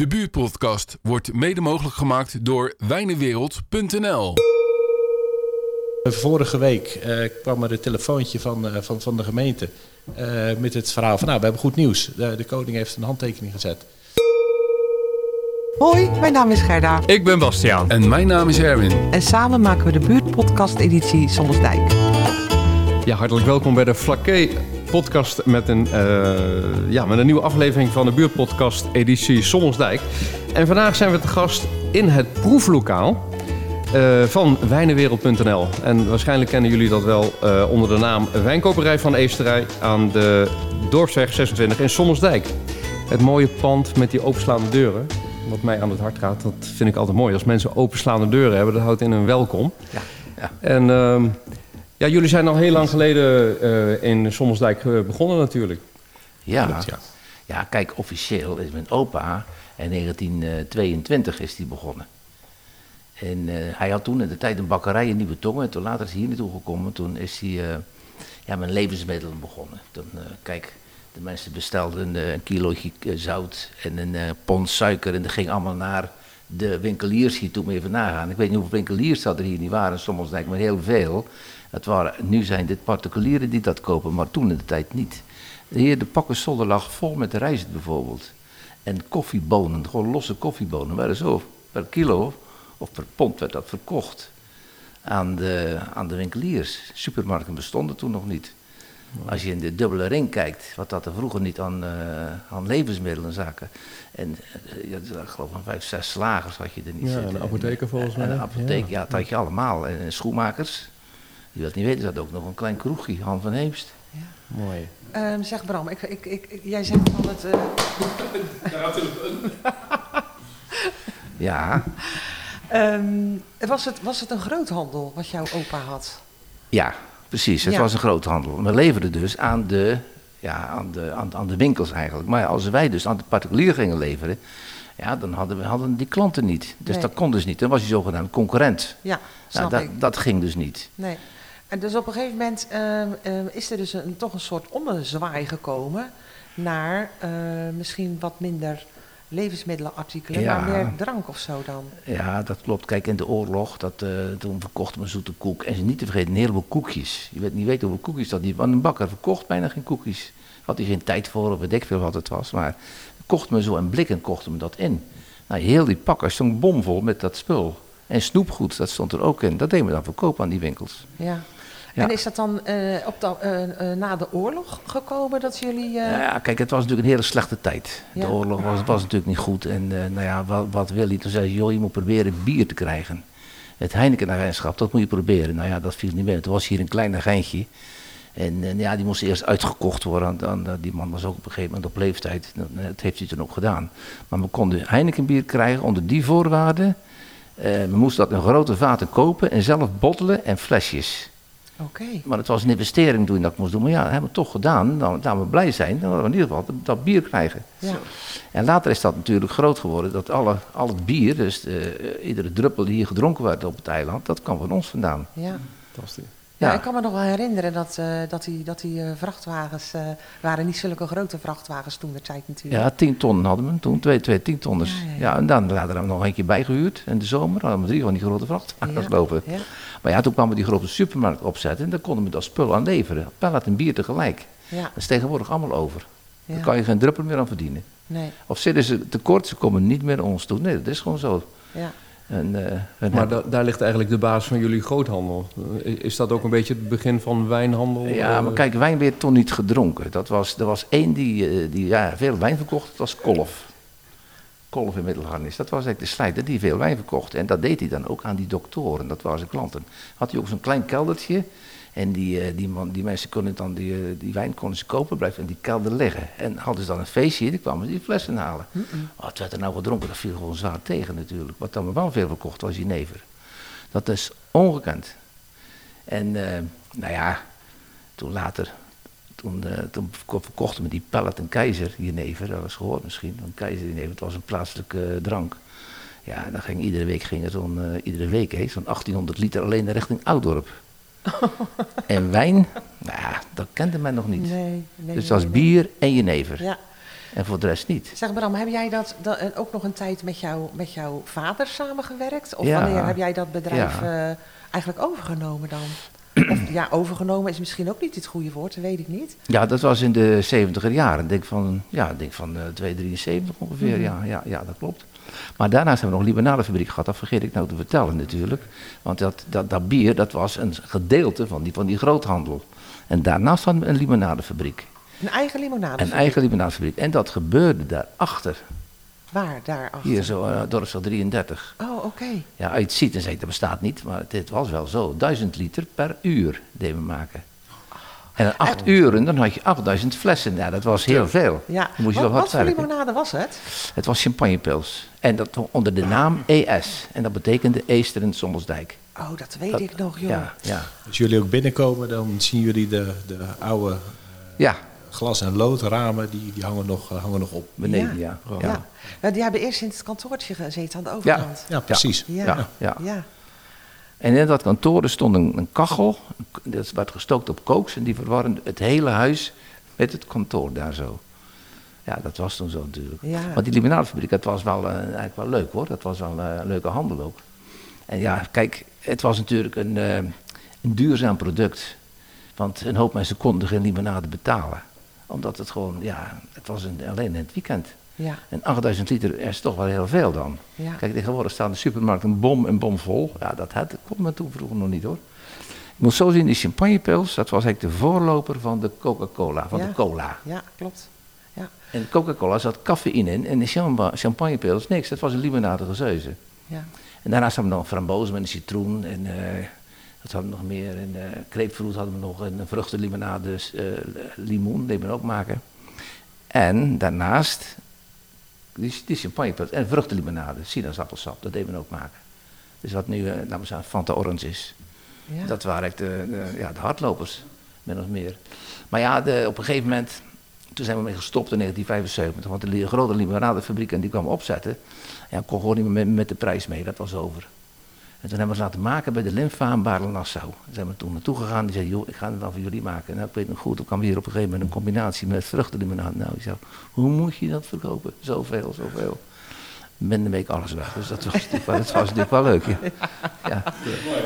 De buurtpodcast wordt mede mogelijk gemaakt door wijnenwereld.nl. Vorige week eh, kwam er een telefoontje van, eh, van, van de gemeente eh, met het verhaal van nou, we hebben goed nieuws. De, de koning heeft een handtekening gezet. Hoi, mijn naam is Gerda. Ik ben Bastiaan. En mijn naam is Erwin. En samen maken we de buurtpodcast editie Sondersdijk. Ja, hartelijk welkom bij de Flaké podcast met een, eh, ja, met een nieuwe aflevering van de buurtpodcast editie Sommelsdijk. En vandaag zijn we te gast in het proeflokaal eh, van wijnenwereld.nl. En waarschijnlijk kennen jullie dat wel eh, onder de naam Wijnkoperij van Eesterij aan de Dorpsweg 26 in Sommelsdijk. Het mooie pand met die openslaande deuren. Wat mij aan het hart gaat, dat vind ik altijd mooi. Als mensen openslaande deuren hebben, dat houdt in een welkom. Ja, ja. En ehm, ja, jullie zijn al heel lang geleden eh, in Sommelsdijk eh, begonnen natuurlijk. Ja. Klopt, ja. ja, kijk, officieel is mijn opa in 1922 is die begonnen. En eh, hij had toen in de tijd een bakkerij in Nieuwe Tongen. En toen later is hij hier naartoe gekomen. Toen is hij eh, ja, met levensmiddelen begonnen. Toen, eh, kijk, de mensen bestelden eh, een kilootje eh, zout en een eh, pond suiker. En dat ging allemaal naar de winkeliers hier toe even nagaan. Ik weet niet hoeveel winkeliers dat er hier niet waren. Soms denk ik maar heel veel. Het waren, nu zijn dit particulieren die dat kopen, maar toen in de tijd niet. Hier, de pakkensolder lag vol met rijst bijvoorbeeld. En koffiebonen, gewoon losse koffiebonen, werden zo per kilo of per pond werd dat verkocht aan de, aan de winkeliers. Supermarkten bestonden toen nog niet. Als je in de dubbele ring kijkt, wat dat er vroeger niet aan, eh aan levensmiddelen zaken. En ja, ik geloof van vijf, zes slagers had je er niet Ja, zitten. en een apotheker volgens En mij. een apotheek, Ja. ja, dat had je allemaal. En, en schoenmakers, die dat niet weten, zat ook nog een klein kroegje, Han van Heemst. Mooi. Ehm, zeg Bram, ik, ik, ik, jij zegt van het... eh, Ja, ehm, was, het, was het een groothandel wat jouw opa had? Ja, precies. Het Ja. was een groothandel. We leverden dus aan de, ja, aan, de, aan, aan de winkels eigenlijk. Maar ja, als wij dus aan de particulier gingen leveren, ja, dan hadden we hadden die klanten niet. Dus Nee. dat kon dus niet. Dan was je zogenaamd concurrent. Ja, Nou, dat, ik. dat ging dus niet. Nee. En dus op een gegeven moment ehm, ehm, is er dus een, toch een soort ommezwaai gekomen naar eh, misschien wat minder levensmiddelenartikelen, Ja. maar meer drank of zo dan. Ja, dat klopt. Kijk, in de oorlog, dat, eh, toen verkochten we zoete koek. En ze niet te vergeten, een heleboel koekjes. Je weet niet weten hoeveel koekjes dat die... Want een bakker verkocht bijna geen koekjes. Had hij geen tijd voor, of weet ik veel wat het was. Maar kochten we zo in blikken, kochten we dat in. Nou, heel die pakken stond bomvol met dat spul. En snoepgoed, dat stond er ook in. Dat deden we dan verkopen aan die winkels. Ja. Ja. En is dat dan eh, op eh, eh, na de oorlog gekomen dat jullie... eh, Ja, kijk, het was natuurlijk een hele slechte tijd. De oorlog was, was natuurlijk niet goed. En nou ja, wat, wat wil hij? Toen zei hij, joh, je moet proberen bier te krijgen. Het Heineken-agentschap, dat moet je proberen. Nou ja, dat viel niet mee. Toen was hier een klein agentje. En eh, ja, die moest eerst uitgekocht worden. Aan- die man was ook op een gegeven moment op leeftijd. Dat, heeft hij toen ook gedaan. Maar we konden Heineken-bier krijgen onder die voorwaarden. We moesten dat in grote vaten kopen en zelf bottelen en flesjes. Oké. Maar het was een investering toen je dat moest doen. Maar ja, dat hebben we toch gedaan. Dan laten we blij zijn. Dan hadden we in ieder geval dat, dat bier krijgen. Ja. En later is dat natuurlijk groot geworden. Dat alle, al het bier, dus de, iedere druppel die hier gedronken werd op het eiland, dat kwam van ons vandaan. Ja. Fantastisch. Ja, ik kan me nog wel herinneren dat, eh, dat die, dat die eh, vrachtwagens eh, waren niet zulke grote vrachtwagens toen de tijd natuurlijk. Ja, tien ton hadden we toen. Twee, twee tientonners. Ja, Ja, en dan later we nog een keer bijgehuurd. In de zomer hadden we drie van die grote vrachtwagens lopen. Maar ja, toen kwamen we die grote supermarkt opzetten. En dan konden we dat spul aan leveren. Pellet en bier tegelijk. Ja, Dat is tegenwoordig allemaal over. Daar kan je geen druppel meer aan verdienen. Nee, Of zitten ze tekort, ze komen niet meer naar ons toe. Nee, dat is gewoon zo. ja. En, eh, Maar da- daar ligt eigenlijk de basis van jullie groothandel. Is dat ook een beetje het begin van wijnhandel? ja, Eh, maar kijk, wijn werd toen niet gedronken. Dat was, er was één die, eh, die ja, veel wijn verkocht, dat was Kolf. Kolf in Middelharnis, dat was eigenlijk de slijter die veel wijn verkocht. En dat deed hij dan ook aan die doktoren, dat waren zijn klanten. Had hij ook zo'n klein keldertje. En die, eh, die, man, die mensen konden dan die, eh, die wijn konden ze kopen, blijven in die kelder liggen. En hadden ze dan een feestje, dan kwamen ze die flessen halen. Wat werd er nou gedronken? Dat viel gewoon zwaar tegen natuurlijk. Wat dan wel veel verkocht was jenever. Dat is ongekend. En eh, nou ja, toen later, toen, toen verko- verkochten we die Pellet en Keizer jenever. Dat was gehoord misschien, een Keizer jenever. Het was een plaatselijke drank. Ja, dan ging iedere week ging er zo'n, iedere week, zo'n 1800 liter alleen richting Oudorp. en wijn, nou dat kende men nog niet. Nee, nee. dus dat was nee, bier en jenever. Ja. En voor de rest niet. Zeg Bram, heb jij dat, dat ook nog een tijd met, jou, met jouw vader samengewerkt? Of Ja. wanneer heb jij dat bedrijf Ja. eh, eigenlijk overgenomen dan? Of ja, overgenomen is misschien ook niet het goede woord, dat weet ik niet. Ja, dat was in de 70er jaren. Ik denk van, ja, denk van eh 273 ongeveer. Mhm. ja, ja, ja, dat klopt. Maar daarnaast hebben we nog een limonadefabriek gehad. Dat vergeet ik nou te vertellen natuurlijk. Want dat, dat, dat bier, dat was een gedeelte van die, van die groothandel. En daarnaast hadden we een limonadefabriek. Een eigen limonade. Een eigen limonadefabriek. En dat gebeurde daarachter. Waar, daarachter? Hier zo, uh, Dorpsweg 33. Oh, oké. Ja, als je het ziet, dan zeg ik, dat bestaat niet. Maar het was wel zo. 1000 liter per uur deden we maken. En in acht uren, dan had je 8000 flessen. Ja, dat was heel veel. Ja. Dan moest je wat voor limonade was het? Het was champagnepils. En dat onder de naam ES. En dat betekende Eesteren Sommelsdijk. Oh, dat weet Dat- ik nog, joh. Ja, ja. Als jullie ook binnenkomen, dan zien jullie de, de oude ja glas- en loodramen, die, die hangen, nog, eh, hangen nog op. beneden, ja. Ja. ja. Nou, die hebben eerst in het kantoortje gezeten aan de overkant. Ja, precies. Ja. Ja, ja. ja. En in dat kantoor stond een, een kachel. Dat werd gestookt op kooks. En die verwarmde het hele huis met het kantoor daar zo. Ja, dat was toen zo natuurlijk. Ja. Want die limonadefabriek, dat was wel, eh, eigenlijk wel leuk hoor. Dat was wel eh, een leuke handel ook. En ja, kijk, het was natuurlijk een, eh, een duurzaam product. Want een hoop mensen konden geen limonade betalen. Omdat het gewoon, ja, het was een, alleen in het weekend. Ja. En 8000 liter is toch wel heel veel dan. Ja. Kijk, tegenwoordig staan de supermarkt een bom en bom vol. Ja, dat had, kon men toen vroeger nog niet hoor. Je moet zo zien, die champagnepils, dat was eigenlijk de voorloper van de Coca-Cola, van Ja. de cola. Ja, klopt. Ja. En Coca-Cola zat cafeïne in en de champa- champagnepils niks. Dat was een limonade gezeuze. Ja. En daarnaast hadden we nog frambozen met een citroen en eh wat hadden we nog meer? En grapefruit hadden we nog, en een vruchtenlimonade, eh limoen, deden we ook maken. En daarnaast die, die champagnepils en vruchtenlimonade, sinaasappelsap, dat deden we ook maken. Dus wat nu, eh, laten we zeggen, Fanta Orange is. Ja. Dat waren echt de, de- ja, de hardlopers, min of meer. Maar ja, de, op een gegeven moment, toen zijn we mee gestopt in 1975, want de grote limonadefabriek en die kwam opzetten. Ja, kon gewoon niet meer met, met de prijs mee, dat was over. En toen hebben we ze laten maken bij de Lymfa in Baarle-Nassau. Daar zijn we toen naartoe gegaan. Die zei, joh, ik ga het dan voor jullie maken. Nou, ik weet nog goed, toen kwam hier op een gegeven moment een combinatie met vruchtenlimonade. Nou, ik zei, hoe moet je dat verkopen? Zoveel, zoveel. Ben een week alles weg. Dus dat was natuurlijk wel, dat was natuurlijk wel leuk. Ja. Ja.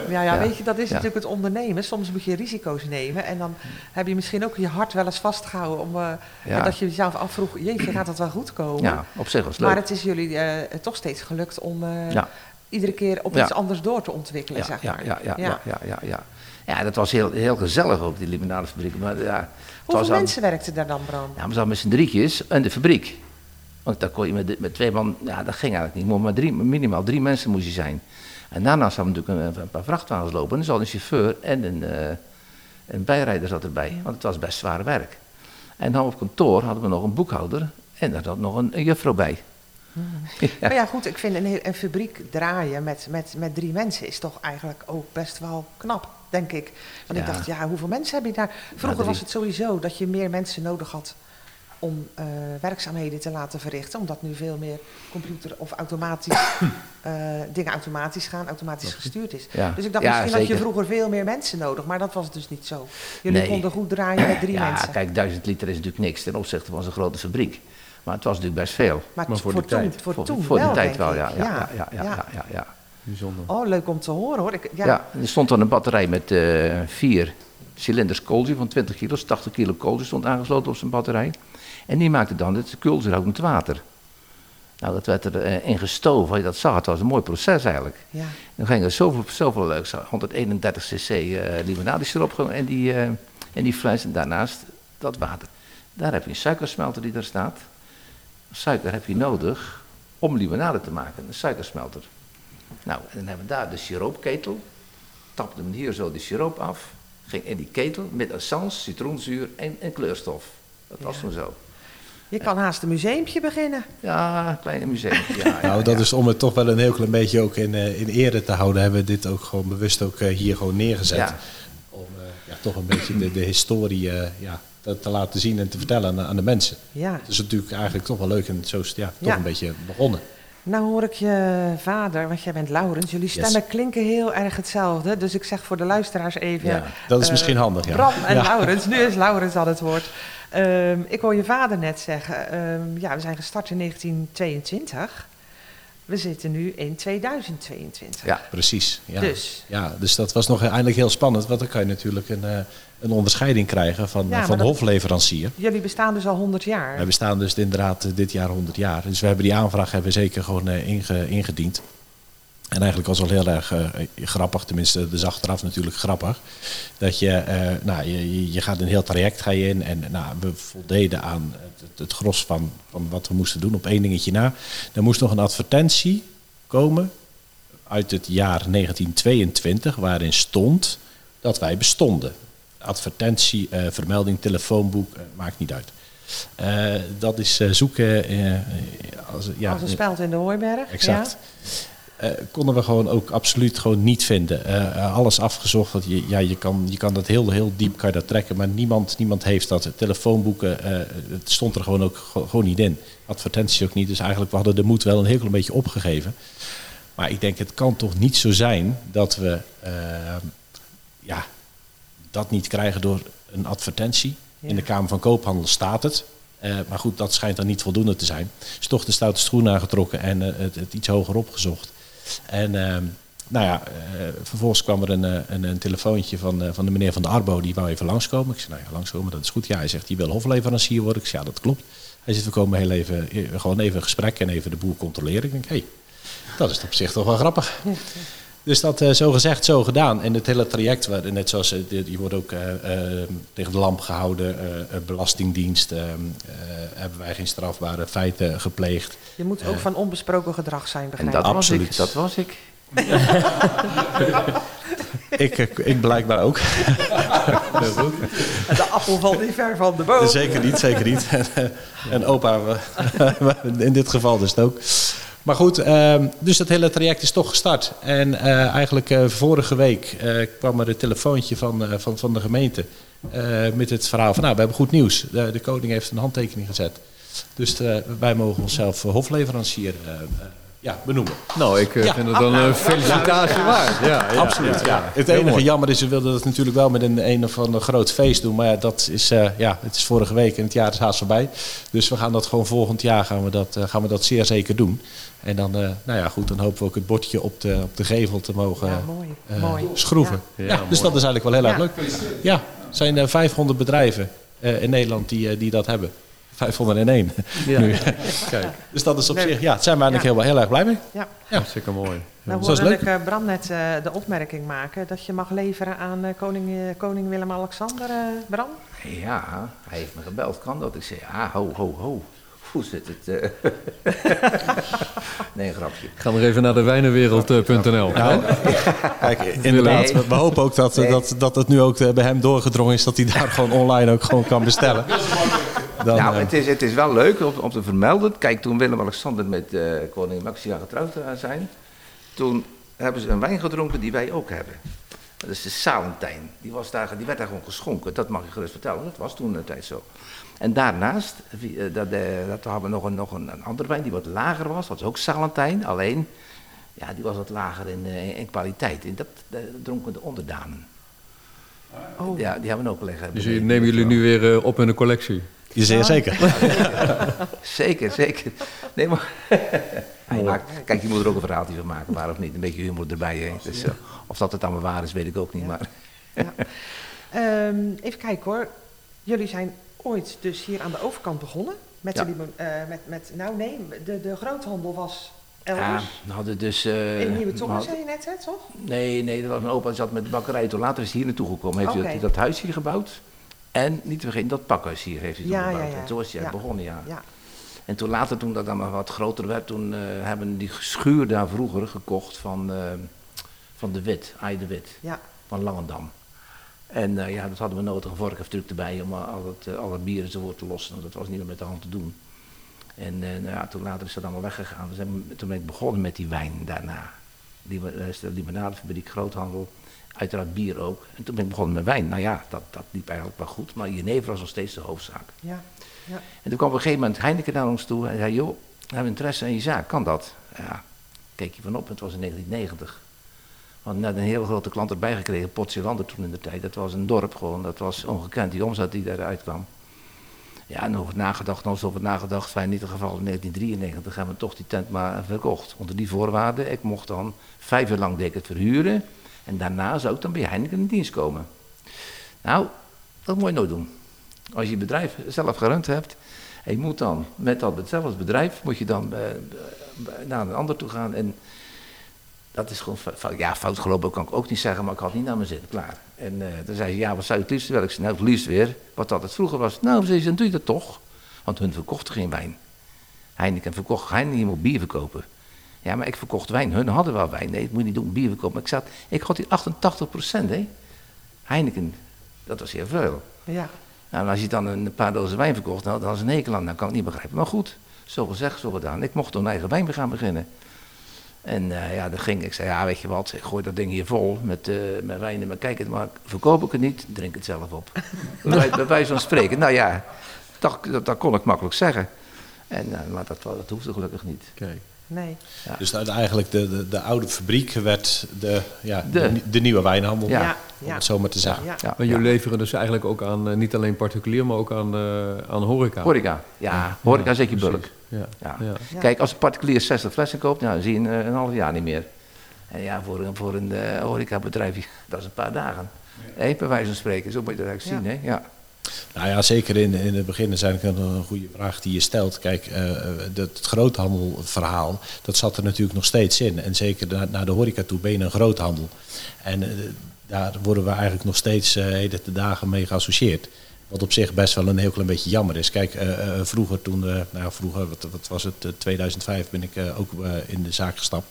Ja, ja, Ja. weet je, dat is Ja. natuurlijk het ondernemen. Soms moet je risico's nemen. En dan heb je misschien ook je hart wel eens vastgehouden. Om, eh, Ja. Dat je jezelf afvroeg, jeetje, gaat dat wel goed komen? ja, op zich was het leuk. Maar het is jullie eh, toch steeds gelukt om eh, Ja. Iedere keer op iets anders door te ontwikkelen, ja, zeg maar. ja, ja, ja, ja, ja, ja. Dat was heel, heel gezellig ook, die limonadefabriek. Maar ja, Hoeveel mensen werkten daar dan, Bram? Ja, we zaten met z'n drietjes en de fabriek. Want daar kon je met, met twee man, ja, dat ging eigenlijk niet. Maar, maar drie, minimaal drie mensen moest je zijn. En daarnaast hadden we natuurlijk een, een paar vrachtwagens lopen. En er zat een chauffeur en een, eh, een bijrijder zat erbij. Want het was best zwaar werk. En dan op kantoor hadden we nog een boekhouder. En daar zat nog een, een juffrouw bij. Ja. Maar ja, goed, ik vind een, een fabriek draaien met, met, met drie mensen is toch eigenlijk ook best wel knap, denk ik. Want ik Ja. dacht, ja, hoeveel mensen heb je daar? Vroeger was het sowieso dat je meer mensen nodig had om eh, werkzaamheden te laten verrichten. Omdat nu veel meer computer of automatisch eh, dingen automatisch gaan, automatisch gestuurd is. Ja. Dus ik dacht, Ja, misschien had je vroeger veel meer mensen nodig, maar dat was dus niet zo. Jullie Nee. konden goed draaien met drie ja, mensen. kijk, duizend liter is natuurlijk niks ten opzichte van zo'n grote fabriek. Maar het was natuurlijk best veel. maar, Maar voor voor, de toen, tijd. voor, voor toen voor wel, die tijd denk wel, ja. Ja, ja, ja, ja, ja, ja, ja. Bijzonder. Oh, leuk om te horen hoor. Ik, ja, Ja, er stond dan een batterij met eh, vier cilinders koolzuur van 20 kilo, 80 kilo koolzuur stond aangesloten op zijn batterij. En die maakte dan het koolzuurhoudend water. Nou, dat werd erin in gestoven, als je dat zag, het was een mooi proces eigenlijk. ja. Dan ging er zoveel, zoveel leuks, 131 cc eh limonade siroop gewoon in die, eh, in die fles en daarnaast dat water. Daar heb je een suikersmelter die daar staat. Suiker heb je nodig om limonade te maken, een suikersmelter. Nou, en dan hebben we daar de siroopketel. Tapte hem hier zo de siroop af. Ging in die ketel met essence, citroenzuur en, en kleurstof. Dat was Ja. toen zo. Je kan haast een museumpje beginnen. Ja, een kleine museum. Ja, ja, Nou, dat ja. is om het toch wel een heel klein beetje ook in, eh, in ere te houden, hebben we dit ook gewoon bewust ook eh, hier gewoon neergezet. Ja. Om eh, ja, toch een beetje de, de historie ja, te, te laten zien en te vertellen aan, de- aan de mensen. Ja. Het is natuurlijk eigenlijk toch wel leuk en zo is het ja, toch Ja. een beetje begonnen. Nou hoor ik je vader, want jij bent Laurens. Jullie stemmen klinken heel erg hetzelfde. Dus ik zeg voor de luisteraars even... Ja, dat is eh, misschien handig, ja. Bram en Ja. Laurens. Nu is Laurens aan het woord. Ehm, ik hoor je vader net zeggen, ehm, ja, we zijn gestart in 1922. We zitten nu in 2022. Ja. Precies. Ja. Dus. Ja, dus dat was nog eindelijk heel spannend. Want dan kan je natuurlijk een, eh, een onderscheiding krijgen van, Ja, van maar de hofleverancier. Jullie bestaan dus al 100 jaar. Wij bestaan dus inderdaad eh, dit jaar 100 jaar. Dus we hebben die aanvraag hebben we zeker gewoon eh, inge- ingediend. En eigenlijk was het wel heel erg eh, grappig, tenminste, dus achteraf natuurlijk grappig. Dat je, eh, nou, je, je- je gaat een heel traject ga je in en nou, we voldeden aan het, het gros van, van wat we moesten doen op één dingetje na. Er moest nog een advertentie komen uit het jaar 1922 waarin stond dat wij bestonden. Advertentie, eh, vermelding, telefoonboek, eh, maakt niet uit. Eh, dat is zoeken. als, ja, Als een speld in de hooiberg. Exact. Konden we gewoon ook absoluut gewoon niet vinden. Alles afgezocht. Want je, ja, je, kan, je kan dat heel, heel diep kan je dat trekken. Maar niemand, niemand heeft dat. Telefoonboeken, het stond er gewoon ook gewoon niet in. Advertenties ook niet. Dus eigenlijk we hadden de moed wel een heel klein beetje opgegeven. Maar ik denk, het kan toch niet zo zijn dat we ja, dat niet krijgen door een advertentie. In de Kamer van Koophandel staat het. Eh, maar goed, dat schijnt dan niet voldoende te zijn. Dus toch de stoute schoen aangetrokken en eh, het, het iets hoger opgezocht. En ehm, nou ja, eh, vervolgens kwam er een, een, een telefoontje van, van de meneer van de Arbo. Die wou even langskomen. Ik zei, nou ja, langskomen, dat is goed. Ja, hij zegt, die wil hofleverancier worden. Ik zei, ja, dat klopt. Hij zegt, we komen heel even, gewoon even een gesprek en even de boel controleren. Ik denk, hé, hey, dat is op zich toch wel grappig. Dus dat eh, zo gezegd, zo gedaan. En het hele traject, waar- net zoals eh, die, die wordt ook eh, eh, tegen de lamp gehouden, eh, eh, belastingdienst, eh, eh, hebben wij geen strafbare feiten gepleegd. Je moet ook van onbesproken gedrag zijn, En begrijp dat ik. was ik. Absoluut. Dat was ik. Ik, eh, ik blijkbaar ook. De appel valt niet ver van de boom. Zeker niet, zeker niet. En, eh, opa, we- in dit geval dus ook. Maar goed, ehm, dus dat hele traject is toch gestart. En eh, eigenlijk eh, vorige week eh, kwam er een telefoontje van, van, van de gemeente. met het verhaal van, nou, we hebben goed nieuws. De, de koning heeft een handtekening gezet. Dus wij mogen onszelf hofleverancier ja, benoemen. Nou, ik eh, Ja. vind het dan een felicitatie waard. Ja, ja, Absoluut, ja. Het enige jammer is, we wilden dat natuurlijk wel met een een of ander groot feest doen. Maar ja, dat is, eh, ja, het is vorige week en het jaar is haast voorbij. Dus we gaan dat gewoon volgend jaar gaan we dat, eh, gaan we dat zeer zeker doen. En dan, eh, nou ja, goed, dan hopen we ook het bordje op de, op de gevel te mogen Ja, mooi. eh, mooi. schroeven. Ja. Ja, Ja, dus mooi. dat is eigenlijk wel heel erg Ja. leuk. Ja, er zijn eh, 500 bedrijven eh, in Nederland die, eh, die dat hebben. 501. Ja. Nu. Kijk, Dus dat is op Leuk. zich, ja, daar zijn we eigenlijk Ja. heel, heel erg blij mee. Ja. hartstikke mooi. Nou hoorde leuk. ik eh, Bram net eh, de opmerking maken dat je mag leveren aan eh, koning, koning Willem-Alexander, eh, Bram. Ja, hij heeft me gebeld. Kan dat? Ik zei, ah, ho, ho, ho. Hoe zit het? eh? nee, een grapje. Ga nog even naar de wijnenwereld.nl. Nou, kijk, inderdaad. Nee. We, hopen ook dat, Nee. dat, dat het nu ook bij hem doorgedrongen is dat hij daar gewoon online ook gewoon kan bestellen. Dan, nou, eh, het is, het is wel leuk om, om te vermelden. Kijk, toen Willem-Alexander met eh, koningin Maxima getrouwd zijn, toen hebben ze een wijn gedronken die wij ook hebben. Dat is de Salentijn. Die, was daar, die werd daar gewoon geschonken. Dat mag ik gerust vertellen. Dat was toen de tijd zo. En daarnaast, eh, dat, dat hadden we nog een, nog een, een andere wijn die wat lager was. Dat was ook Salentijn. Alleen, ja, die was wat lager in, eh, in kwaliteit. En dat eh, dronken de onderdanen. Oh, Ja, die hebben we ook liggen. Dus die nemen jullie nu weer op in de collectie. Je zeer zeker. Zeker, zeker. Nee, maar... Hij maakt, kijk, je moet er ook een verhaaltje van maken, waar of niet. Een beetje humor erbij. Hè. Dus, eh, of dat het allemaal waar is, weet ik ook niet. Maar Ehm, even kijken hoor. Jullie zijn ooit dus hier aan de overkant begonnen. Met, Ja. eh, met, met nou nee, de, de groothandel was ja, elders. we hadden dus... eh, in Nieuwe we Tongen, zei je net, hè, toch? Nee, nee, dat was mijn opa die zat met de bakkerij. Toen later is hij hier naartoe gekomen. Heeft Oké. hij dat, dat huis hier gebouwd. En niet te vergeten, dat pakhuis hier heeft hij toen Ja, ja, gebouwd. ja. En toen was hij begonnen, ja. Ja. En toen later, toen dat allemaal wat groter werd, toen eh, hebben die schuur daar vroeger gekocht van, eh, van de Wit, Ai de Wit. Ja. van Langendam. En eh, ja, dat hadden we nodig, een vorkafdruk erbij om al het, al het bier enzovoort te lossen. Want dat was niet meer met de hand te doen. En nou ja, toen later is dat allemaal weggegaan. We zijn, toen ben ik begonnen met die wijn daarna. Die, is de limonadefabriek, groothandel, uiteraard bier ook. En toen ben ik begonnen met wijn. Nou ja, dat, dat liep eigenlijk wel goed, maar jenever was nog steeds de hoofdzaak. Ja. Ja. En toen kwam op een gegeven moment Heineken naar ons toe en zei, joh, we hebben interesse in je zaak, kan dat? Ja, keek je van op, het was in 1990. We hadden net een hele grote klant erbij gekregen, Potzielander toen in de tijd. Dat was een dorp gewoon, dat was ongekend, die omzet die daaruit kwam. Ja, nog nagedacht, nog zoveel nagedacht. In ieder geval in 1993 hebben we toch die tent maar verkocht. Onder die voorwaarden, ik mocht dan vijf jaar lang deed ik het verhuren. En daarna zou ik dan bij Heineken in dienst komen. Nou, dat moet je nooit doen. Als je bedrijf zelf gerund hebt, en je moet dan met datzelfde bedrijf, moet je dan eh, eh, naar een ander toe gaan. En dat is gewoon fout. Ja, fout gelopen kan ik ook niet zeggen, maar ik had niet naar mijn zin. Klaar. En uh, dan zei ze, ja, wat zou je het liefst willen? Ik zei, nou, het liefst weer, wat dat het vroeger was. Nou, zei ze, dan doe je dat toch. Want hun verkochten geen wijn. Heineken verkocht, Heineken moet bier verkopen. Ja, maar ik verkocht wijn. Hun hadden wel wijn. Nee, dat moet je niet doen, bier verkopen. Maar ik zat, ik had die 88 procent, hè. Heineken, dat was heel veel. Ja. Nou, als je dan een paar dozen wijn verkocht, nou, dan was een hekel aan. Dan kan ik niet begrijpen. Maar goed, zo gezegd, zo gedaan. Ik mocht een eigen wijn gaan beginnen. En uh, ja, dan ging ik. zei, ja, weet je wat, ik gooi dat ding hier vol met, uh, met wijn. Maar kijk het maar, verkoop ik het niet, drink het zelf op. bij, bij wijze van spreken. Nou ja, dat, dat, dat kon ik makkelijk zeggen. En, uh, maar dat, dat hoefde gelukkig niet. Kijk. Nee. Ja. Dus eigenlijk de, de, de, oude fabriek werd de, ja, de, de, de nieuwe wijnhandel, Ja, ja. om het zo maar te zeggen. Ja. Ja, Maar jullie leveren dus eigenlijk ook aan, eh, niet alleen particulier, maar ook aan, eh, aan horeca. Horeca, ja, horeca is zeker bulk. Ja. Ja. Ja. Ja. Kijk, als een particulier 60 flessen koopt, nou, dan zie je een, een half jaar niet meer. En ja, voor een, voor een uh, horecabedrijf, dat is een paar dagen. Hé, bij wijze van spreken, zo moet je dat eigenlijk Ja. zien, hè? Ja. Nou ja, zeker in, in het begin is eigenlijk een, goede vraag die je stelt. Kijk, eh, dat, het groothandelverhaal, dat zat er natuurlijk nog steeds in. En zeker naar, naar de horeca toe ben je een groothandel. En eh, daar worden we eigenlijk nog steeds eh heden te dagen mee geassocieerd. Wat op zich best wel een heel klein beetje jammer is. Kijk, eh, eh, vroeger toen, eh, nou vroeger, wat, wat was het, eh, 2005 ben ik eh, ook eh, in de zaak gestapt.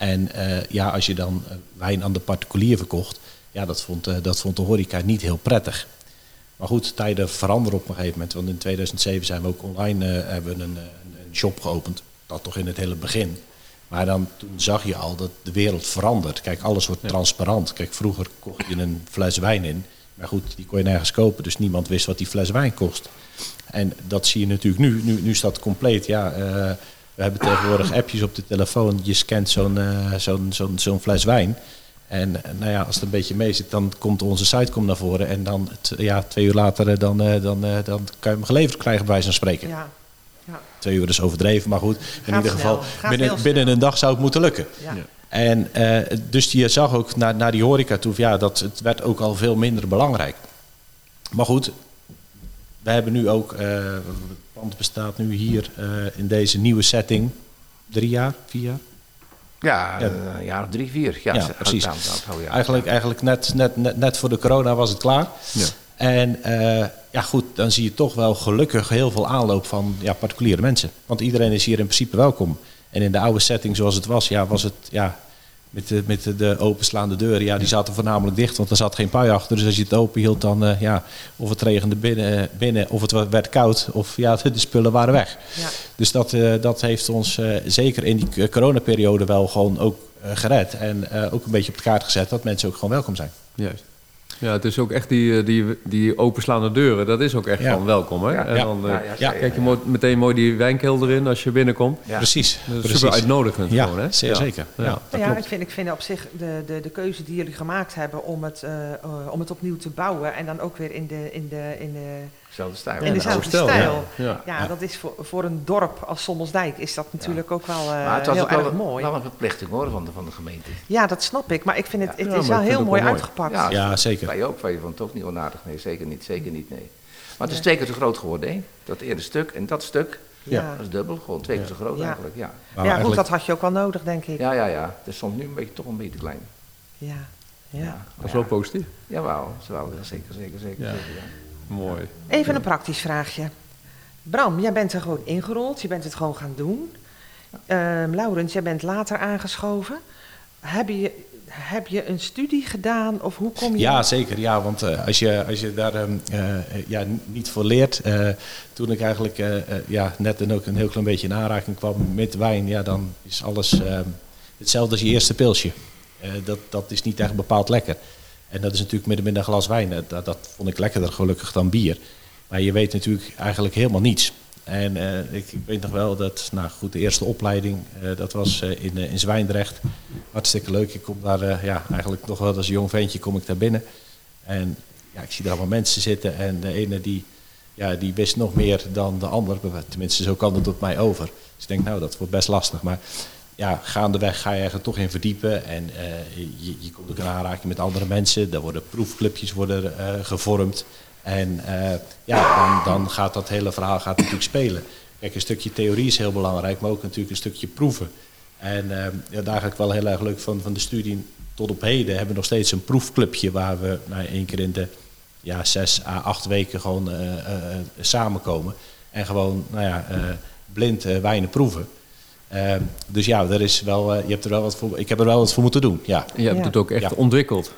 En eh, ja, als je dan eh, wijn aan de particulier verkocht, ja, dat vond, eh, dat vond de horeca niet heel prettig. Maar goed, tijden veranderen op een gegeven moment. Want in 2007 zijn we ook online eh, hebben we een, eh, een, een shop geopend. Dat toch in het hele begin. Maar dan toen zag je al dat de wereld verandert. Kijk, alles wordt transparant. Kijk, vroeger kocht je een fles wijn in. Maar goed, die kon je nergens kopen. Dus niemand wist wat die fles wijn kost. En dat zie je natuurlijk nu. Nu, nu is dat compleet. Ja, eh, we hebben tegenwoordig appjes op de telefoon. Je scant zo'n zo'n zo'n zo'n fles wijn. En nou ja, als het een beetje mee zit, dan komt onze site komt naar voren. En dan t- ja, twee uur later eh, dan, eh, dan, eh, dan kan je hem geleverd krijgen bij zo'n spreken. Ja. Ja. Twee uur is overdreven, maar goed. In Gaat ieder geval, binnen, binnen een dag zou het moeten lukken. Ja. Ja. En eh, dus je zag ook naar, naar die horeca toe, ja, dat het werd ook al veel minder belangrijk. Maar goed, we hebben nu ook, eh, het pand bestaat nu hier eh, in deze nieuwe setting drie jaar, vier jaar. Ja, Ja. eh, een jaar drie, vier. Ja, precies. ja. Eigenlijk, eigenlijk net, net, net, net voor de corona was het klaar. Ja. En eh, ja goed, dan zie je toch wel gelukkig heel veel aanloop van ja, particuliere mensen. Want iedereen is hier in principe welkom. En in de oude setting zoals het was, ja, was het ja, met, de, met de, de openslaande deuren, ja, die zaten voornamelijk dicht, want er zat geen pui achter. Dus als je het open hield, dan eh, ja, of het regende binnen, binnen of het werd koud, of ja, de spullen waren weg. Ja. Dus dat, eh, dat heeft ons eh, zeker in die coronaperiode wel gewoon ook eh, gered. En eh, ook een beetje op de kaart gezet dat mensen ook gewoon welkom zijn. Juist. Ja, het is ook echt die, eh, die, die openslaande deuren, dat is ook echt Ja. van welkom. Hè? Ja. En Ja. dan eh, Ja, kijk je meteen mooi die wijnkelder in als je binnenkomt. Ja. Precies. Dat is precies. super uitnodigend Ja, gewoon, hè? zeer Ja. zeker. Ja, Ja. ik vind, ik vind op zich de, de, de keuze die jullie gemaakt hebben om het, eh, om het opnieuw te bouwen en dan ook weer in, de, in, de, in, de, Zelfde stijl. Ja, dezelfde stijl, ja. Ja. Ja, Ja. dat is voor, voor een dorp als Sommelsdijk is dat natuurlijk ook wel eh, maar het was heel ook wel, erg een- mooi. wel een verplichting hoor, van de, van de gemeente. Ja, dat snap ik. Maar ik vind het, Ja. het Ja, is wel heel mooi wel mooi. uitgepakt. Ja, zeker. Wij ook, wij vonden het ook niet onaardig. Nee, zeker niet, zeker niet, nee. Maar het is twee keer zo groot geworden, hè? Dat eerste stuk en dat stuk, Ja. dat is dubbel. Gewoon twee keer zo groot Ja. eigenlijk, ja. Maar ja, goed, dat had je ook wel nodig, denk ik. Ja, ja, ja. Het is soms nu een beetje, toch een beetje klein. Ja, ja. Dat is wel positief. Jawel, jawel, ja, zeker, zeker, zeker. Ja. zeker ja. Mooi. Even een praktisch vraagje. Bram, jij bent er gewoon ingerold, je bent het gewoon gaan doen. Ehm Laurens, jij bent later aangeschoven. Heb je, heb je een studie gedaan of hoe kom je... Ja, zeker. Ja, want eh, als, je, als je daar ehm, eh, eh, ja, niet voor leert. toen ik eigenlijk ja, net en ook een heel klein beetje in aanraking kwam met wijn, ja, dan is alles ehm, hetzelfde als je eerste pilsje. Dat, dat is niet echt bepaald lekker. En dat is natuurlijk met, met een glas wijn. Dat, dat vond ik lekkerder gelukkig dan bier. Maar je weet natuurlijk eigenlijk helemaal niets. En eh, ik, weet nog wel dat, nou goed, de eerste opleiding, eh, dat was eh, in, in Zwijndrecht. Hartstikke leuk. Ik kom daar, ja, eigenlijk nog wel als jong ventje kom ik daar binnen. En ja, ik zie daar allemaal mensen zitten. En de ene die, ja, die wist nog meer dan de ander. Tenminste, zo kan het op mij over. Dus ik denk, nou, dat wordt best lastig. Maar ja, gaandeweg ga je er toch in verdiepen. En eh, je, je komt ook in aanraking met andere mensen. Er worden proefclubjes worden, eh, gevormd. En eh, ja, dan, dan gaat dat hele verhaal gaat natuurlijk spelen. Kijk, een stukje theorie is heel belangrijk, maar ook natuurlijk een stukje proeven. En ja, daar ga ik wel heel erg leuk van, van de studie tot op heden hebben we nog steeds een proefclubje waar we nou, één keer in de ja, zes à acht weken gewoon samenkomen. En gewoon nou ja, blind wijnen proeven. Ehm, dus ja, er is wel, uh, je hebt er wel wat voor, ik heb er wel wat voor moeten doen. Ja. Je hebt het ook echt ontwikkeld.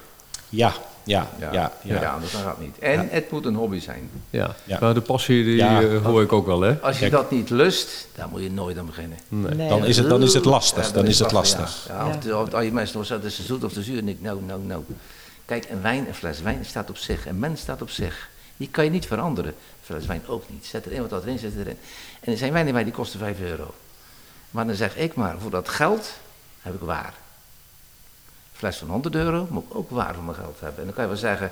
Ja, ja, ja. ja, ja. ja dat gaat niet. En het moet een hobby zijn. Ja, ja. Nou, de passie die uh, hoor ik ook wel. Hè? Als je dat niet lust, dan moet je nooit aan beginnen. Nee. Dan, is het, dan is het lastig. dan is het lastig. Ja. Of, of, al je mensen nog zeggen, ze zoet of te zuur. En ik, nou, nou, nou. Kijk, een wijn, een fles wijn staat op zich. Een mens staat op zich. Die kan je niet veranderen. Een fles wijn ook niet. Zet er in wat erin, zet erin. En er zijn wijnen bij die kosten 5 euro. Maar dan zeg ik maar, voor dat geld heb ik waar. Een fles van 100 euro moet ik ook waar voor mijn geld hebben. En dan kan je wel zeggen,